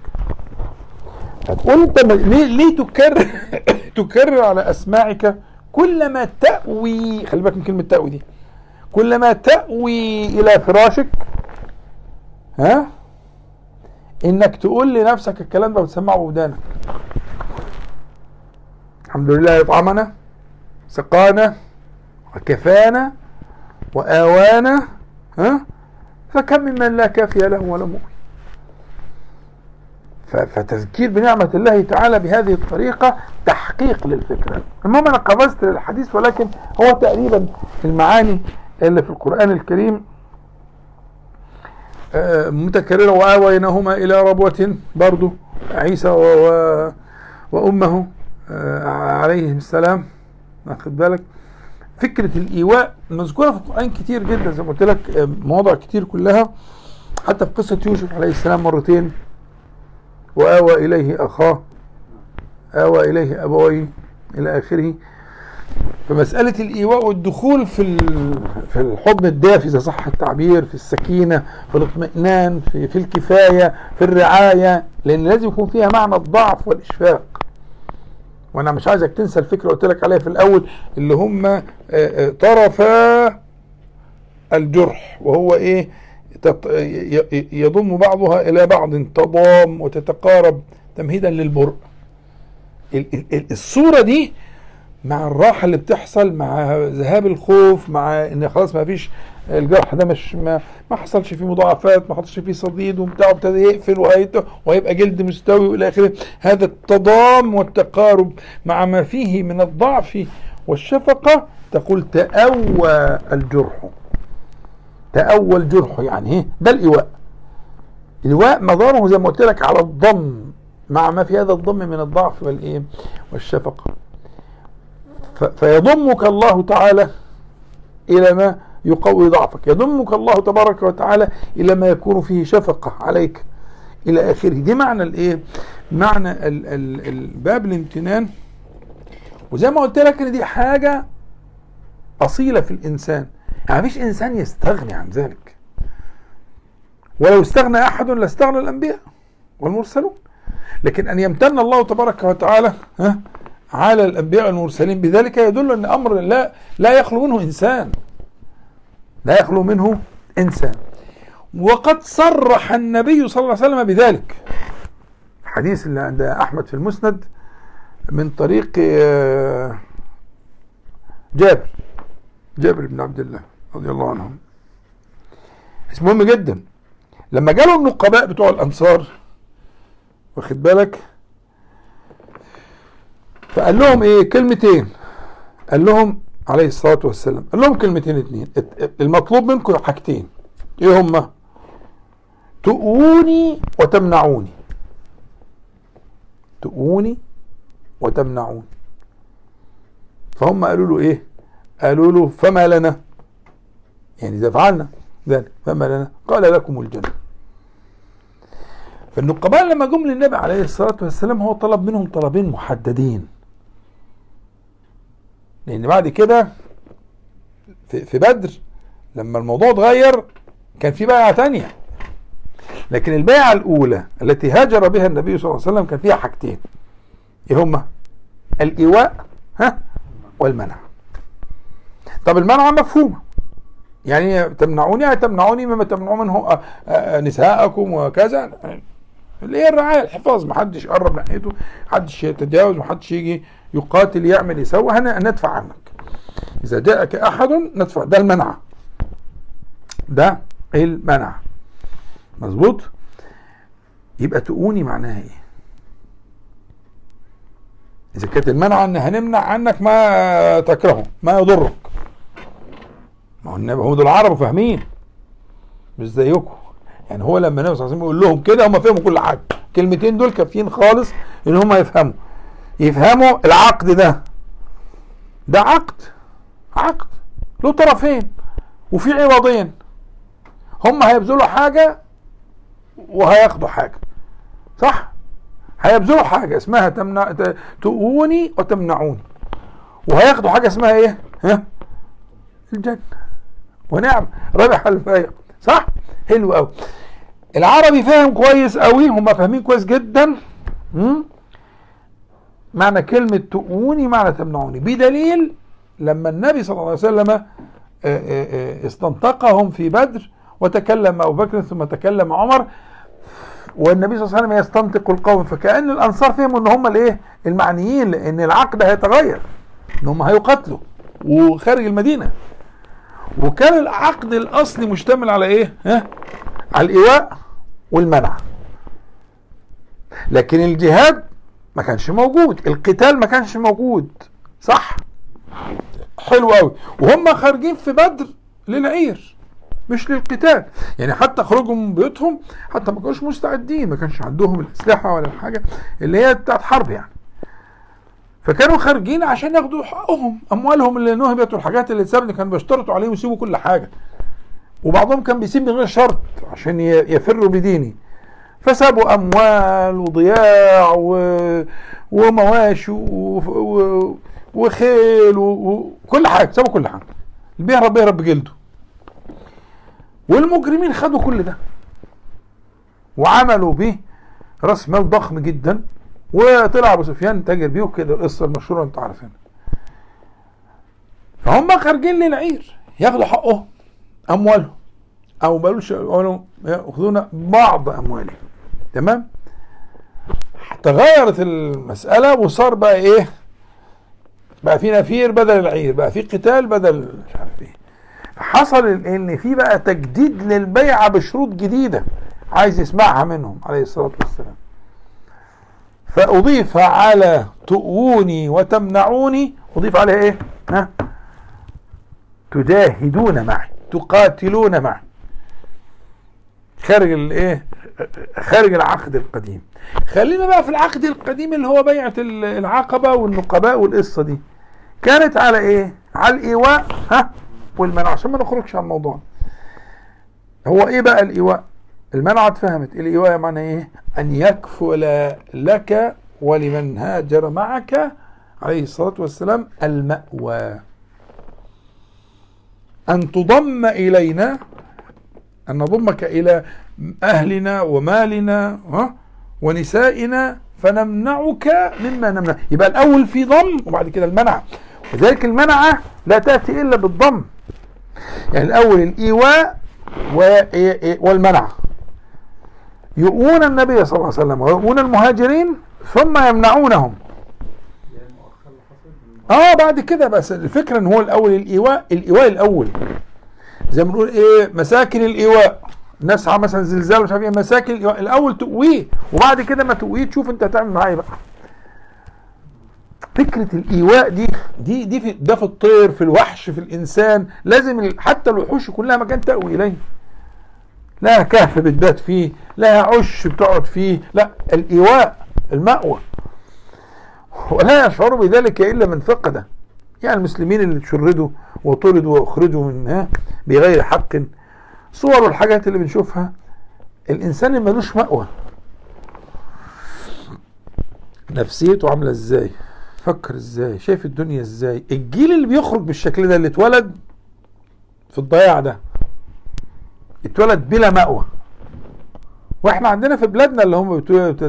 Speaker 1: هتقول انت ليه ليه تكرر <coughs> تكرر على أسماعك كلما تأوي خلي بالك من كلمة تأوي دي. كلما تأوي إلى فراشك ها؟ إنك تقول لنفسك الكلام ده وتسمعه بودانك الحمد لله إطعمنا سقانا وكفانا وآوانا ها؟ فكم ممن لا كافي له ولا مؤوي فتذكير بنعمة الله تعالى بهذه الطريقة تحقيق للفكرة. المهم أنا قفزت للحديث ولكن هو تقريبا المعاني اللي في القرآن الكريم آه، متكررة وآويناهما إلى ربوة برضو عيسى و... وأمه آه، عليهم السلام. واخد بالك؟ فكرة الإيواء مذكورة في القرآن كتير جدا زي ما قلت لك آه، مواضع كتير كلها. حتى في قصة يوسف عليه السلام مرتين وآوى إليه أخاه آوى إليه أبويه إلى آخره. فمسألة الإيواء والدخول في في الحضن الدافي إذا صح التعبير في السكينة في الاطمئنان في, في الكفاية في الرعاية لأن لازم يكون فيها معنى الضعف والإشفاق. وأنا مش عايزك تنسى الفكرة قلت لك عليها في الأول اللي هم آه، طرفا الجرح وهو إيه؟ يضم بعضها إلى بعض تضام وتتقارب تمهيدا للبرء الصورة دي مع الراحة اللي بتحصل مع ذهاب الخوف مع إن خلاص ما فيش الجرح ده مش ما, ما حصلش فيه مضاعفات ما حصلش فيه صديد وبتاع ابتدى يقفل وهيبقى جلد مستوي وإلى آخره. هذا التضام والتقارب مع ما فيه من الضعف والشفقة تقول تأوى الجرح. تأوى الجرح يعني إيه ده الإيواء. الإيواء مداره زي ما قلت لك على الضم مع ما في هذا الضم من الضعف والإيه؟ والشفقة فيضمك الله تعالى إلى ما يقوي ضعفك. يضمك الله تبارك وتعالى إلى ما يكون فيه شفقة عليك إلى آخره. دي معنى الإيه؟ معنى ال ال الباب الامتنان. وزي ما قلت لك إن دي حاجة أصيلة في الإنسان. يعني مفيش إنسان يستغني عن ذلك. ولو استغنى أحد لاستغنى الأنبياء والمرسلون. لكن أن يمتن الله تبارك وتعالى ها على الأنبياء والمرسلين بذلك يدل أن أمر لا لا يخلو منه إنسان. لا يخلو منه إنسان. وقد صرح النبي صلى الله عليه وسلم بذلك. حديث اللي عند أحمد في المسند من طريق آه، جابر جابر بن عبد الله. رضي الله عنهم. اسمه مهم جدا. لما جالوا النقباء بتوع الأنصار واخد بالك؟ فقال لهم إيه؟ كلمتين. قال لهم عليه الصلاة والسلام قال لهم كلمتين اتنين. المطلوب منكم حاجتين. إيه هما؟ تؤوني وتمنعوني. تؤوني وتمنعوني. فهم قالوا له إيه؟ قالوا له فما لنا؟ يعني إذا فعلنا ذلك فما لنا قال لكم الجنة. فالنقباء لما جم للنبي عليه الصلاة والسلام هو طلب منهم طلبين محددين. لأن بعد كده في بدر لما الموضوع اتغير كان في بيعة تانية. لكن البيعة الأولى التي هاجر بها النبي صلى الله عليه وسلم كان فيها حاجتين. إيه هما؟ الإيواء ها؟ والمنع. طب المنع مفهومة. يعني تمنعوني تمنعوني مما تمنعوا منه نساءكم وكذا. اللي هي الرعاية الحفاظ. ما حدش يقرب ناحيته حدش يتجاوز ما حدش يجي يقاتل يعمل يسوي. هنا ندفع عنك. إذا جاءك أحد ندفع. ده المنع. ده المنع. مظبوط؟ يبقى تؤوني معناها إيه؟ إذا كانت المنع أن هنمنع عنك ما تكرهه ما يضرك ما هو النبي هم دول العرب فاهمين. مش زيكم. يعني هو لما النبي صلى الله عليه وسلم يقول لهم كده هم فهموا كل حاجة. الكلمتين دول كافيين خالص إن هم يفهموا. يفهموا العقد ده. ده عقد. عقد. له طرفين. وفي عوضين. هم هيبذلوا حاجة وهياخدوا حاجة. صح؟ هيبذلوا حاجة اسمها تمنع تؤوني وتمنعوني. وهياخدوا حاجة اسمها إيه؟ ها؟ الجنة. ونعم. ربح الفايق صح؟ حلو قوي العربي فاهم كويس قوي هم فاهمين كويس جدا. مم؟ معنى كلمة تؤوني معنى تمنعوني. بدليل لما النبي صلى الله عليه وسلم آه، آه، آه، استنطقهم في بدر وتكلم أبو بكر ثم تكلم عمر والنبي صلى الله عليه وسلم يستنطق القوم. فكأن الأنصار فهموا إن هم الإيه؟ المعنيين لأن العقد هيتغير إن هم هيقاتلوا. وخارج المدينة. وكان العقد الأصلي مشتمل على إيه؟ ها؟ على الإيواء والمنع. لكن الجهاد ما كانش موجود. القتال ما كانش موجود. صح؟ حلو قوي وهم خارجين في بدر للعير مش للقتال. يعني حتى خروجهم من بيوتهم حتى ما كانوش مستعدين ما كانش عندهم الأسلحة ولا الحاجة اللي هي بتاعت حرب يعني. فكانوا خارجين عشان ياخدوا حقهم أموالهم اللي نهبت والحاجات اللي اتسابت كانوا بيشترطوا عليهم يسيبوا كل حاجة. وبعضهم كان بيسيب من غير شرط عشان يفروا بدينه فسابوا أموال وضياع و... ومواشي و... و... وخيل وكل حاجة سابوا كل حاجة. اللي بيهرب بيهرب بجلده. والمجرمين خدوا كل ده. وعملوا به رأس مال ضخم جدا. وطلع ابو سفيان تاجر بيه وكده القصة المشهورة أنتوا عارفينها. فهم خارجين للعير ياخدوا حقهم أموالهم. أو ما قالوش قالوا ياخذون بعض أموالهم. تمام؟ تغيرت المسألة وصار بقى إيه؟ بقى في نفير بدل العير بقى في قتال بدل مش عارف إيه. حصل إن في بقى تجديد للبيعة بشروط جديدة عايز يسمعها منهم عليه الصلاة والسلام. فأضيف على تؤوني وتمنعوني. أضيف عليها إيه؟ ها؟ تجاهدون معي تقاتلون معي. خارج الايه خارج العقد القديم. خلينا بقى في العقد القديم اللي هو بيعة العقبة والنقباء والقصة دي. كانت على إيه؟ على الإيواء ها؟ والمنع عشان ما نخرجش عن الموضوع. هو إيه بقى الإيواء؟ المنع اتفهمت الايواء معنى إيه؟ أن يكفل لك ولمن هاجر معك عليه الصلاة والسلام المأوى. أن تضم إلينا أن نضمك إلى أهلنا ومالنا ها؟ ونسائنا فنمنعك مما نمنع. يبقى الأول في ضم وبعد كده المنع. وذلك المنعه لا تأتي إلا بالضم. يعني الأول الإيواء والمنع. يؤون النبي صلى الله عليه وسلم ويؤون المهاجرين ثم يمنعونهم. آه بعد كده بس الفكرة إن هو الأول الإيواء الإيواء الأول. زي ما بنقول إيه مساكن الإيواء. الناس مثلا زلزال مش عارف إيه مساكن الإيواء. الأول تقويه وبعد كده ما تقويه تشوف أنت هتعمل معاه إيه بقى. فكرة الإيواء دي دي دي في ده في الطير في الوحش في الإنسان. لازم حتى الوحوش كلها مكان تأوي إليه. لها كهف بتبات فيه لها عش بتقعد فيه لا الإيواء المأوى. ولا يشعر بذلك إلا من فقده يعني المسلمين اللي شردوا وطردوا وأخرجوا منها بغير حق. صور الحاجات اللي بنشوفها الإنسان اللي ملوش مأوى. نفسيته عاملة إزاي؟ فكر إزاي؟ شايف الدنيا إزاي؟ الجيل اللي بيخرج بالشكل ده اللي اتولد في الضياع ده. اتولد بلا مأوى وإحنا عندنا في بلادنا اللي هم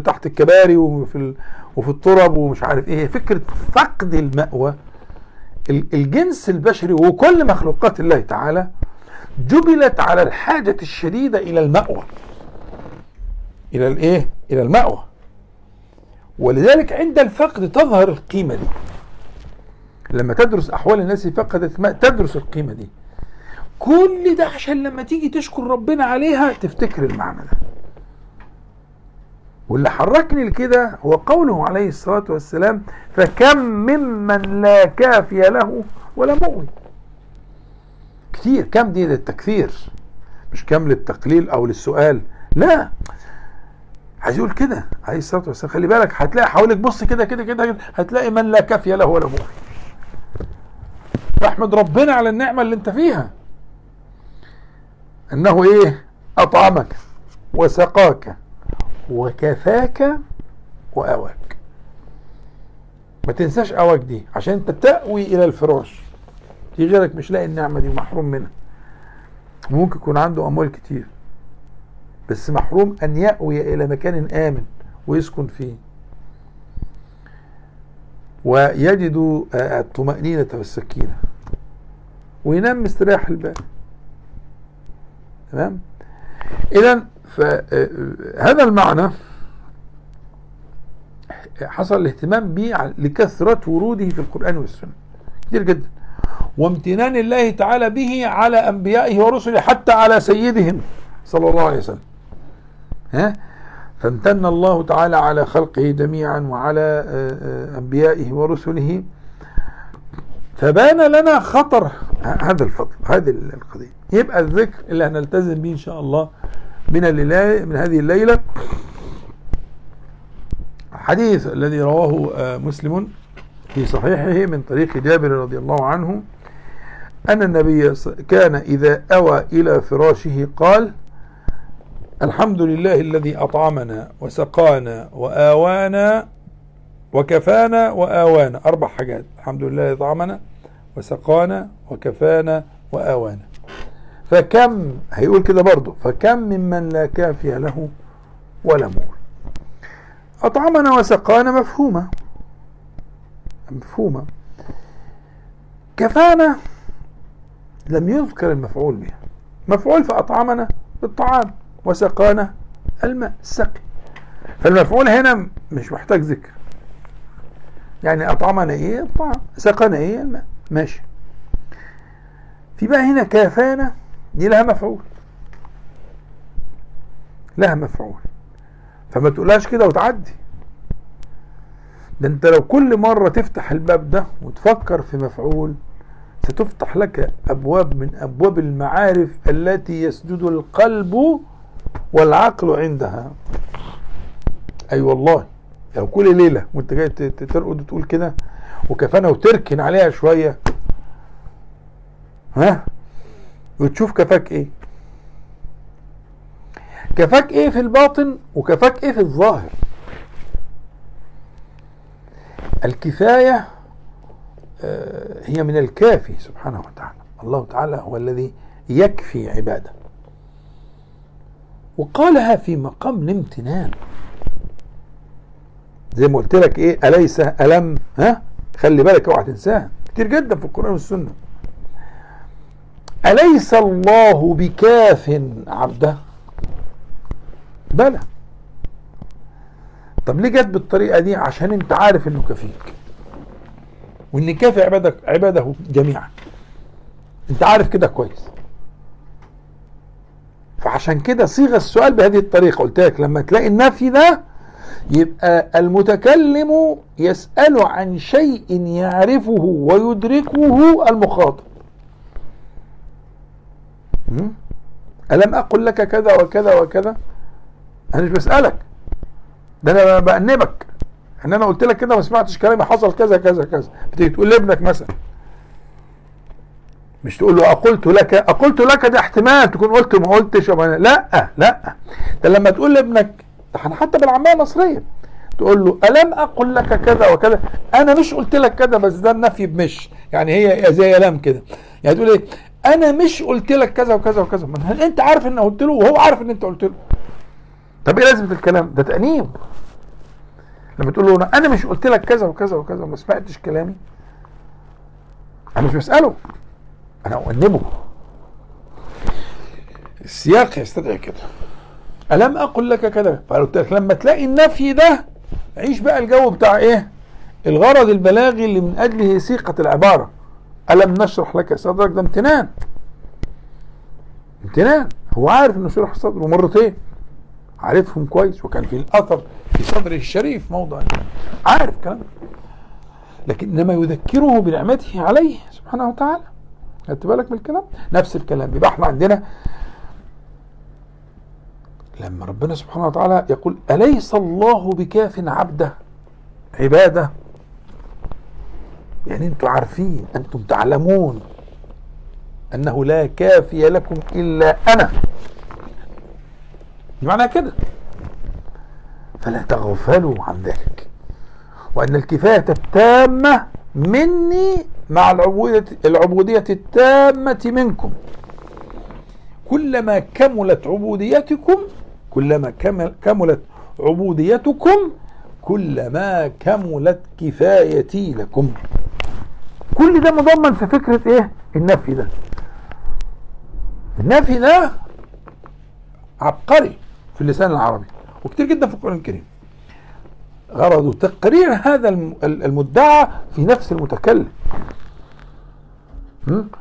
Speaker 1: تحت الكباري وفي. وفي التراب ومش عارف إيه فكرة فقد المأوى الجنس البشري وكل مخلوقات الله تعالى جبلت على الحاجة الشديدة إلى المأوى إلى الإيه؟ إلى المأوى ولذلك عند الفقد تظهر القيمة دي لما تدرس أحوال الناس فقدت ماء تدرس القيمة دي كل ده عشان لما تيجي تشكر ربنا عليها تفتكر المعنى ده. واللي حركني لكده هو قوله عليه الصلاة والسلام فكم ممن لا كافي له ولا مؤوي كتير. كم دي للتكثير؟ مش كم للتقليل أو للسؤال. لا. عايز يقول كده عليه الصلاة والسلام. خلي بالك هتلاقي حواليك بص كده كده كده هتلاقي من لا كافي له ولا مؤوي فاحمد ربنا على النعمة اللي انت فيها. انه إيه؟ اطعمك وسقاك وكفاك واواك. ما تنساش اواك دي عشان انت تأوي إلى الفراش. في غيرك مش لاقي النعمة دي ومحروم منها. ممكن يكون عنده اموال كتير بس محروم ان يأوي إلى مكان آمن ويسكن فيه. ويجد الطمأنينة والسكينة وينام مستريح البال. تمام؟ إذا فهذا المعنى حصل الاهتمام به لكثرة وروده في القرآن والسنة. كثير جدا. وامتنان الله تعالى به على أنبيائه ورسله حتى على سيدهم صلى الله عليه وسلم. ها؟ فامتن الله تعالى على خلقه جميعا وعلى آه، آه، أنبيائه ورسله فبان لنا خطر هذا الفضل هذه القضية. يبقى الذكر اللي هنلتزم به إن شاء الله من من هذه الليلة. حديث الذي رواه آه، مسلم في صحيحه من طريق جابر رضي الله عنه أن النبي كان إذا أوى إلى فراشه قال الحمد لله الذي أطعمنا وسقانا وآوانا وكفانا وآوانا. أربع حاجات. الحمد لله أطعمنا وسقانا وكفانا وآوانا. فكم؟ هيقول كده برضه. فكم ممن لا كافي له ولا مول. أطعمنا وسقانا مفهومة. مفهومة. كفانا لم يذكر المفعول بها. مفعول فأطعمنا بالطعام وسقانا الماء. السقي فالمفعول هنا مش محتاج ذكر. يعني أطعمنا إيه؟ الطعام. سقنا إيه؟ الماء. ماشي. في بقى هنا كافانا دي لها مفعول. لها مفعول. فما تقولهاش كده وتعدي. ده أنت لو كل مرة تفتح الباب ده وتفكر في مفعول ستفتح لك أبواب من أبواب المعارف التي يسجد القلب والعقل عندها. أي أيوة والله. لو كل ليلة وانت جاي ترقد وتقول كده وكفانا وتركن عليها شوية. ها؟ وتشوف كفاك إيه. كفاك إيه في الباطن وكفاك إيه في الظاهر. الكفاية آه، هي من الكافي سبحانه وتعالى. الله تعالى هو الذي يكفي عباده. وقالها في مقام الامتنان. زي ما قلت لك إيه أليس ألم؟ ها؟ خلي بالك أوعى تنساها. كتير جدا في القرآن والسنة. أليس الله بكاف عبده؟ بلى. طب ليه جت بالطريقة دي؟ عشان أنت عارف إنه كفيك. وإن كافي عبادك عباده جميعا. أنت عارف كده كويس. فعشان كده صيغ السؤال بهذه الطريقة. قلت لك لما تلاقي النفي ده يبقى المتكلم يسأل عن شيء يعرفه ويدركه المخاطب. ألم أقل لك كذا وكذا وكذا؟ أنا مش بسألك. ده أنا بأنبك. إن أنا قلت لك كده ما سمعتش كلامي حصل كذا كذا كذا. بتيجي تقول لابنك مثلا. مش تقول له أقلت لك أقلت لك ده احتمال تكون قلت ما قلتش لا لا. ده لما تقول لابنك حتى بالعامية المصرية. تقول له ألم أقل لك كذا وكذا؟ أنا مش قلت لك كذا بس ده النفي بمش. يعني هي زي لم كده. يعني تقول إيه؟ أنا مش قلت لك كذا وكذا وكذا. هل أنت عارف ان قلت له؟ وهو عارف إن أنت قلت له. طب إيه لازمة الكلام؟ ده تأنيب. لما تقول له أنا مش قلت لك كذا وكذا وكذا وما سمعتش كلامي أنا مش بسأله. أنا أؤنبه. السياق يستدعي كده. ألم أقل لك كذا؟ فقلت لك لما تلاقي النفي ده عيش بقى الجو بتاع إيه؟ الغرض البلاغي اللي من أجله سيقة العبارة. ألم نشرح لك صدرك؟ ده امتنان. امتنان. هو عارف إنه شرح صدره مرتين. عارفهم كويس. وكان في الأثر في صدره الشريف موضع عارف كلام لكن إنما يذكره بنعمته عليه سبحانه وتعالى. خدت بالك من الكلام؟ نفس الكلام. يبقى إحنا عندنا لما ربنا سبحانه وتعالى يقول أليس الله بكاف عبده؟ عباده. يعني أنتم عارفين أنتم تعلمون أنه لا كافي لكم إلا أنا. معنى كده. فلا تغفلوا عن ذلك. وأن الكفاية التامة مني مع العبودية, العبودية التامة منكم. كلما كملت عبوديتكم كلما كملت عبوديتكم كلما كملت كفايتي لكم. كل ده مضمن في فكرة إيه؟ النفي ده. النفي ده عبقري في اللسان العربي وكتير جدا في القرآن الكريم. غرضه تقرير هذا المدعى في نفس المتكلم.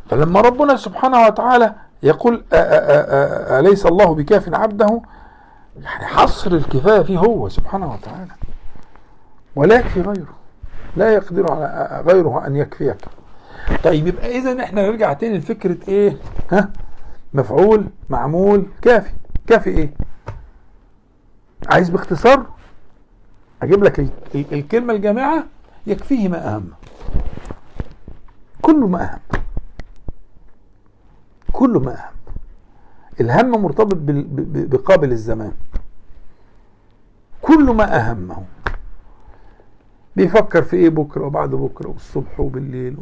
Speaker 1: فلما ربنا سبحانه وتعالى يقول أليس الله بكاف عبده؟ يعني حصر الكفاية فيه هو سبحانه وتعالى. ولا يكفي غيره. لا يقدر على غيره أن يكفيك. طيب يبقى إذا إحنا نرجع تاني لفكرة إيه؟ ها؟ مفعول معمول كافي. كافي إيه؟ عايز باختصار؟ أجيب لك الكلمة الجامعة يكفيه ما أهم. كل ما أهم. كل ما أهم. الهم مرتبط بقابل الزمان. كل ما أهمه. بيفكر في إيه بكرة وبعد بكرة والصبح وبالليل.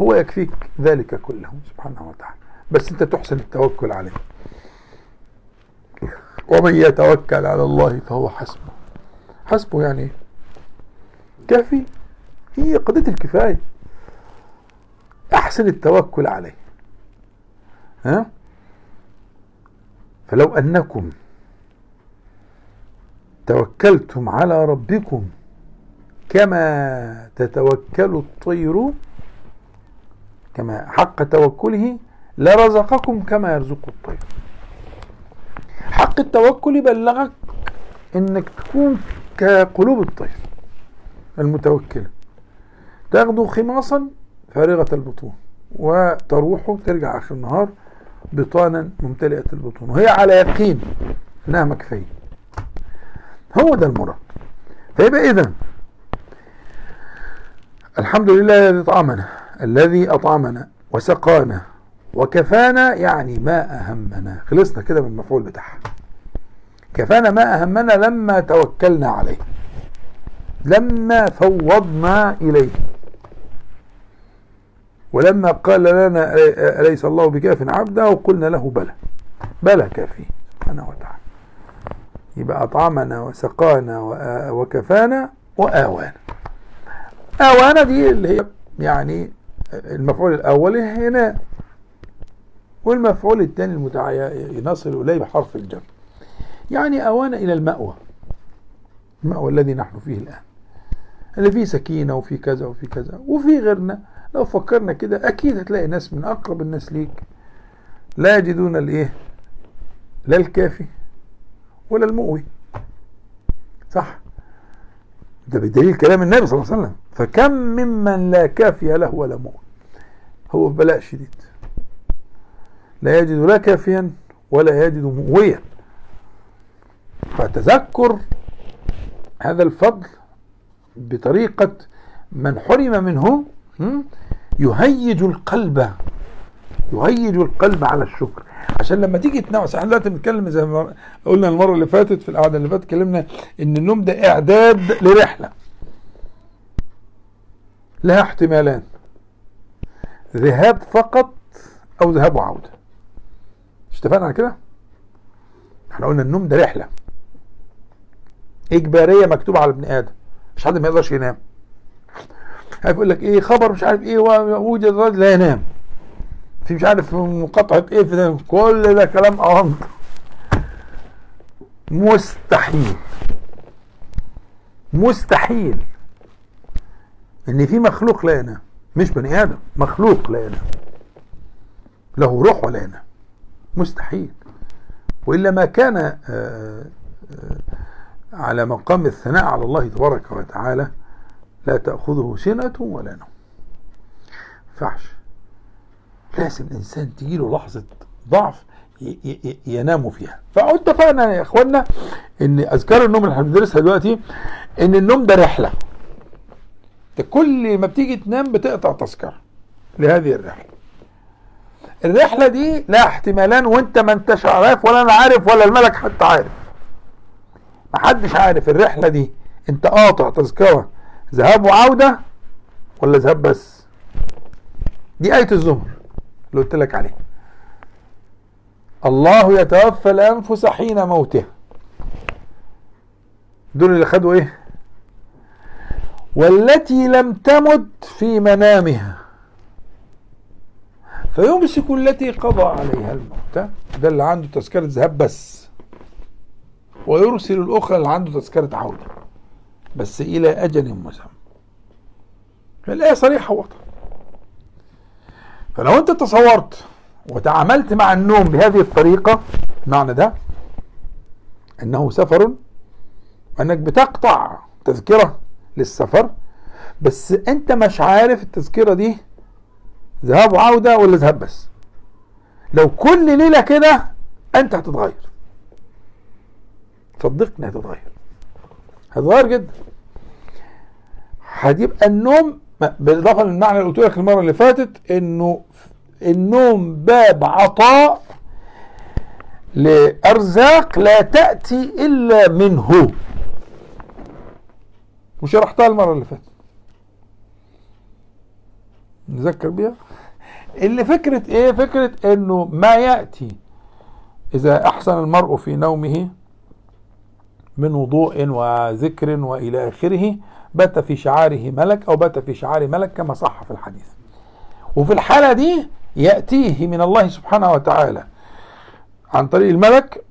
Speaker 1: هو يكفيك ذلك كله سبحانه وتعالى. بس أنت تحسن التوكل عليه. ومن يتوكل على الله فهو حسبه. حسبه يعني كافي. هي قضية الكفاية. أحسن التوكل عليه. ها؟ فلو أنكم توكلتم على ربكم كما تتوكل الطير كما حق توكله لرزقكم كما يرزق الطير. حق التوكل يبلغك إنك تكون كقلوب الطير المتوكلة. تاخذوا خماصا فارغة البطون وتروح ترجع آخر النهار بطانا ممتلئة البطون وهي على يقين إنها مكفية. هو ده المراد. فيبقى اذا الحمد لله الذي أطعمنا الذي أطعمنا وسقانا وكفانا يعني ما أهمنا. خلصنا كده من المفعول بتاعها. كفانا ما أهمنا لما توكلنا عليه لما فوضنا إليه. ولما قال لنا أليس الله بكاف عبده؟ وقلنا له بلى. بلى كافي سبحانه وتعالى. يبقى أطعمنا وسقانا وكفانا وآوانا. أوانا دي اللي هي يعني المفعول الأول هنا والمفعول الثاني المتعين نصل إليه بحرف الجر. يعني أوانا إلى المأوى. المأوى الذي نحن فيه الآن. اللي فيه سكينة وفيه كذا وفيه كذا وفي غيرنا. لو فكرنا كده أكيد هتلاقي ناس من أقرب الناس ليك. لا يجدون الإيه؟ لا الكافي ولا المؤوي. صح؟ ده بدليل كلام النبي صلى الله عليه وسلم. فكم ممن لا كافي له ولا مؤمن هو بلاء شديد. لا يجد لا كافيا ولا يجد مؤويا. فتذكر هذا الفضل بطريقة من حرم منه يهيج القلب. يهيج القلب على الشكر. عشان لما تيجي تنام إحنا دلوقتي بنتكلم زي ما قلنا المرة اللي فاتت في القعدة اللي فاتت اتكلمنا إن النوم ده إعداد لرحلة. لها احتمالان ذهاب فقط أو ذهاب وعوده مش اتفقنا على كده؟ إحنا قلنا النوم ده رحلة. إجبارية مكتوبة على ابن آدم. مش حد ما يقدرش ينام. هيقول لك إيه خبر مش عارف إيه ووجد الرجل لا ينام. في مش عارف مقاطعة إيه في كل ده كلام أونط مستحيل. مستحيل. إن في مخلوق لا ينام. مش بني آدم. مخلوق لا ينام. له روح ولا ينام. مستحيل. وإلا ما كان آآ آآ على مقام الثناء على الله تبارك وتعالى لا تأخذه سنة ولا نوم. فعش لازم الإنسان تجيله لحظة ضعف ينام فيها. فاتفقنا يا اخوانا إن أذكار النوم اللي هندرسها دلوقتي إن النوم ده رحلة. ده كل ما بتيجي تنام بتقطع تذكرة لهذه الرحلة. الرحلة دي لها احتمالان وانت ما انتش عارف ولا أنا عارف ولا الملك حتى عارف. محدش عارف الرحلة دي. انت قاطع تذكرة. ذهاب وعودة ولا ذهاب بس؟ دي آية الزمر اللي قلت لك عليه الله يتوفى الأنفس حين موتها دول اللي خدوا إيه؟ والتي لم تمت في منامها. فيمسك التي قضى عليها الموت. ده اللي عنده تذكرة ذهاب بس. ويرسل الأخرى اللي عنده تذكرة عودة. بس إلى أجل مسمى. الآية صريحة واضحة فلو أنت تصورت وتعاملت مع النوم بهذه الطريقة معنى ده؟ أنه سفر أنك بتقطع تذكرة للسفر بس أنت مش عارف التذكرة دي ذهاب وعودة ولا ذهاب بس. لو كل ليلة كده أنت هتتغير. صدقني هتتغير. هتتغير جدا. هتبقى النوم بالإضافة للمعنى اللي قلت لك المرة اللي فاتت إنه النوم باب عطاء لأرزاق لا تأتي إلا منه. وشرحتها المرة اللي فاتت. نذكر بيها. اللي فكرة إيه؟ فكرة إنه ما يأتي إذا أحسن المرء في نومه من وضوء وذكر وإلى آخره. بات في شعاره ملك أو بات في شعار ملك كما صح في الحديث. وفي الحالة دي يأتيه من الله سبحانه وتعالى عن طريق الملك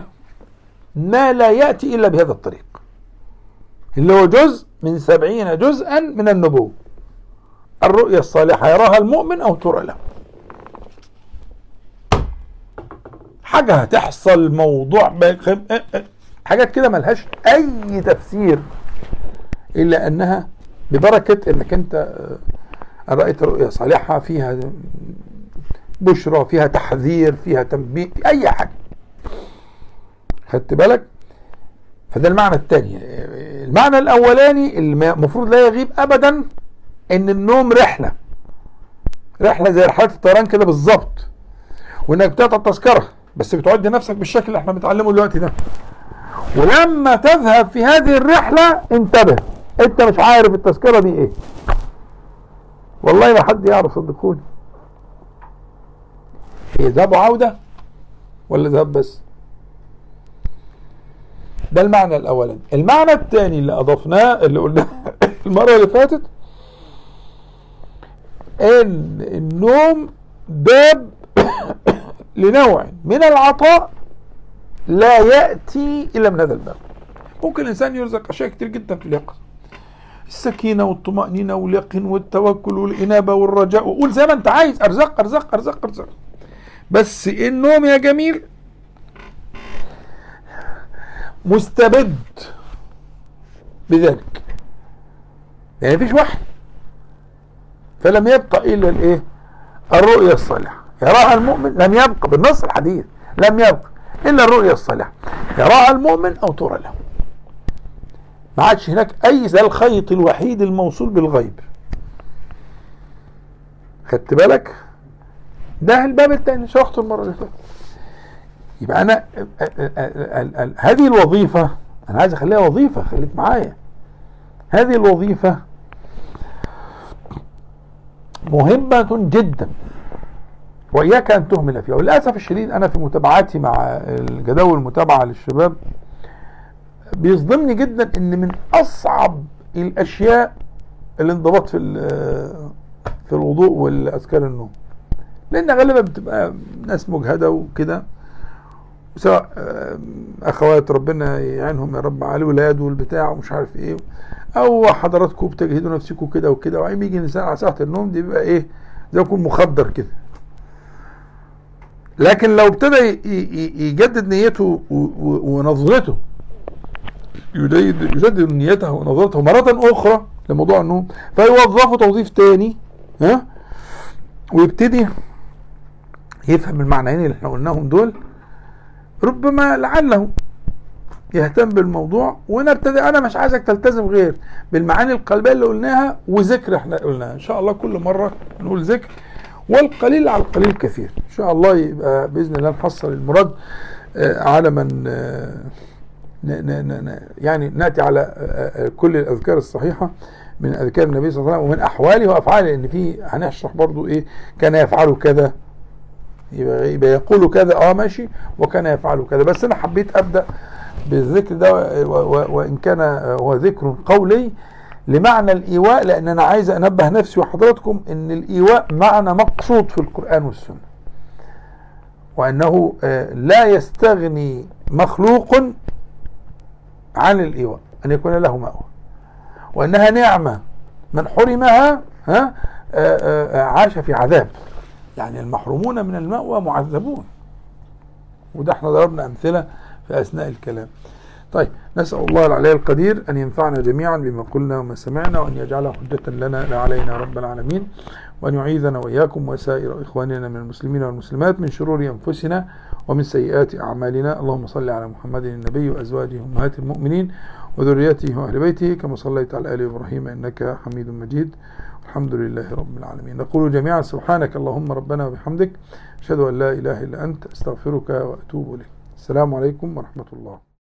Speaker 1: <coughs> ما لا يأتي إلا بهذا الطريق. اللي هو جزء من سبعين جزءا من النبوة. الرؤيا الصالحة يراها المؤمن أو ترى له. حاجة هتحصل موضوع حاجات كده ملهاش أي تفسير إلا أنها ببركة أنك أنت رأيت رؤيا صالحة فيها بشرى فيها تحذير فيها تنبيه أي حاجة. خدت بالك؟ فده المعنى الثاني. المعنى الأولاني المفروض لا يغيب أبدا أن النوم رحلة. رحلة زي رحلات الطيران كده بالظبط. وإنك بتقطع التذكرة بس بتعد نفسك بالشكل اللي إحنا بنتعلمه دلوقتي ده. ولما تذهب في هذه الرحلة انتبه. انت مش عارف التذكرة دي إيه. والله ما حد يعرف صدقوني. هي ذهاب وعودة ولا ذهاب بس؟ ده المعنى الأولاني. المعنى الثاني اللي أضفناه اللي قلناه <laughs> المرة اللي فاتت إن النوم باب <coughs> لنوع من العطاء لا يأتي إلا من هذا الباب. ممكن الإنسان يرزق أشياء كتير جدا في اليقظة. السكينة والطمأنينة واليقين والتوكل والإنابة والرجاء. وقول زي ما أنت عايز أرزاق أرزاق أرزاق أرزاق بس النوم يا جميل؟ مستبد بذلك. يعني مفيش وحي. فلم يبقى إلا الإيه؟ الرؤيا الصالحة. يراها المؤمن. لم يبقى بالنص الحديث. لم يبقى. إلا الرؤيا الصالحة. يراها المؤمن أو ترى له. ما عادش هناك أي زي الخيط الوحيد الموصول بالغيب. خدت بالك؟ ده الباب الثاني شرحته المرة اللي فاتت؟ يبقى أنا هذه الوظيفة أنا عايز أخليها وظيفة خليك معايا. هذه الوظيفة مهمة جدا. وإياك أن تهمل فيها. وللأسف الشديد أنا في متابعاتي مع الجداول المتابعة للشباب بيصدمني جدا إن من أصعب الأشياء الانضباط في في الوضوء والأذكار النوم. لأن غالبا بتبقى ناس مجهدة وكده. سواء أخوات ربنا يعينهم يا رب على الولاد والبتاع ومش عارف إيه. أو حضراتكم بتجهدوا نفسكم كده وكده. وعين بيجي الإنسان على ساعة النوم دي بيبقى إيه؟ زي يكون مخدر كده. لكن لو ابتدى يجدد نيته ونظرته يجدد نيته ونظرته مرة أخرى لموضوع النوم فيوظفه توظيف تاني ها؟ ويبتدي يفهم المعنيين اللي إحنا قلناهم دول ربما لعله يهتم بالموضوع ونبتدي أنا مش عايزك تلتزم غير بالمعاني القلبية اللي قلناها وذكر إحنا قلناها. إن شاء الله كل مرة نقول ذكر والقليل على القليل كثير. إن شاء الله يبقى بإذن الله نحصل المراد على من يعني نأتي على كل الأذكار الصحيحة من أذكار النبي صلى الله عليه وسلم ومن أحواله وأفعاله لأن في هنشرح برضو إيه كان يفعل كذا يبقى, يبقى يقول كذا آه ماشي وكان يفعل كذا. بس أنا حبيت أبدأ بالذكر ده و- و- وإن كان هو ذكر قولي لمعنى الإيواء لأن أنا عايز أنبه نفسي وحضراتكم أن الإيواء معنى مقصود في القرآن والسنة. وأنه آه، لا يستغني مخلوق عن الإيواء أن يكون له مأوى وأنها نعمة من حرمها ها آه، آه، عاش في عذاب. يعني المحرومون من المأوى معذبون. وده إحنا ضربنا أمثلة في أثناء الكلام. طيب نسأل الله العلي القدير أن ينفعنا جميعا بما قلنا وما سمعنا وأن يجعله حجة لنا لا علينا رب العالمين وأن يعيذنا وإياكم وسائر إخواننا من المسلمين والمسلمات من شرور أنفسنا ومن سيئات أعمالنا. اللهم صل على محمد النبي وأزواجه أمهات المؤمنين وذريته وأهل بيته كما صليت على آل إبراهيم إنك حميد مجيد. الحمد لله رب العالمين. نقول جميعا سبحانك اللهم ربنا وبحمدك أشهد أن لا إله إلا أنت أستغفرك وأتوب إليك. السلام عليكم ورحمة الله.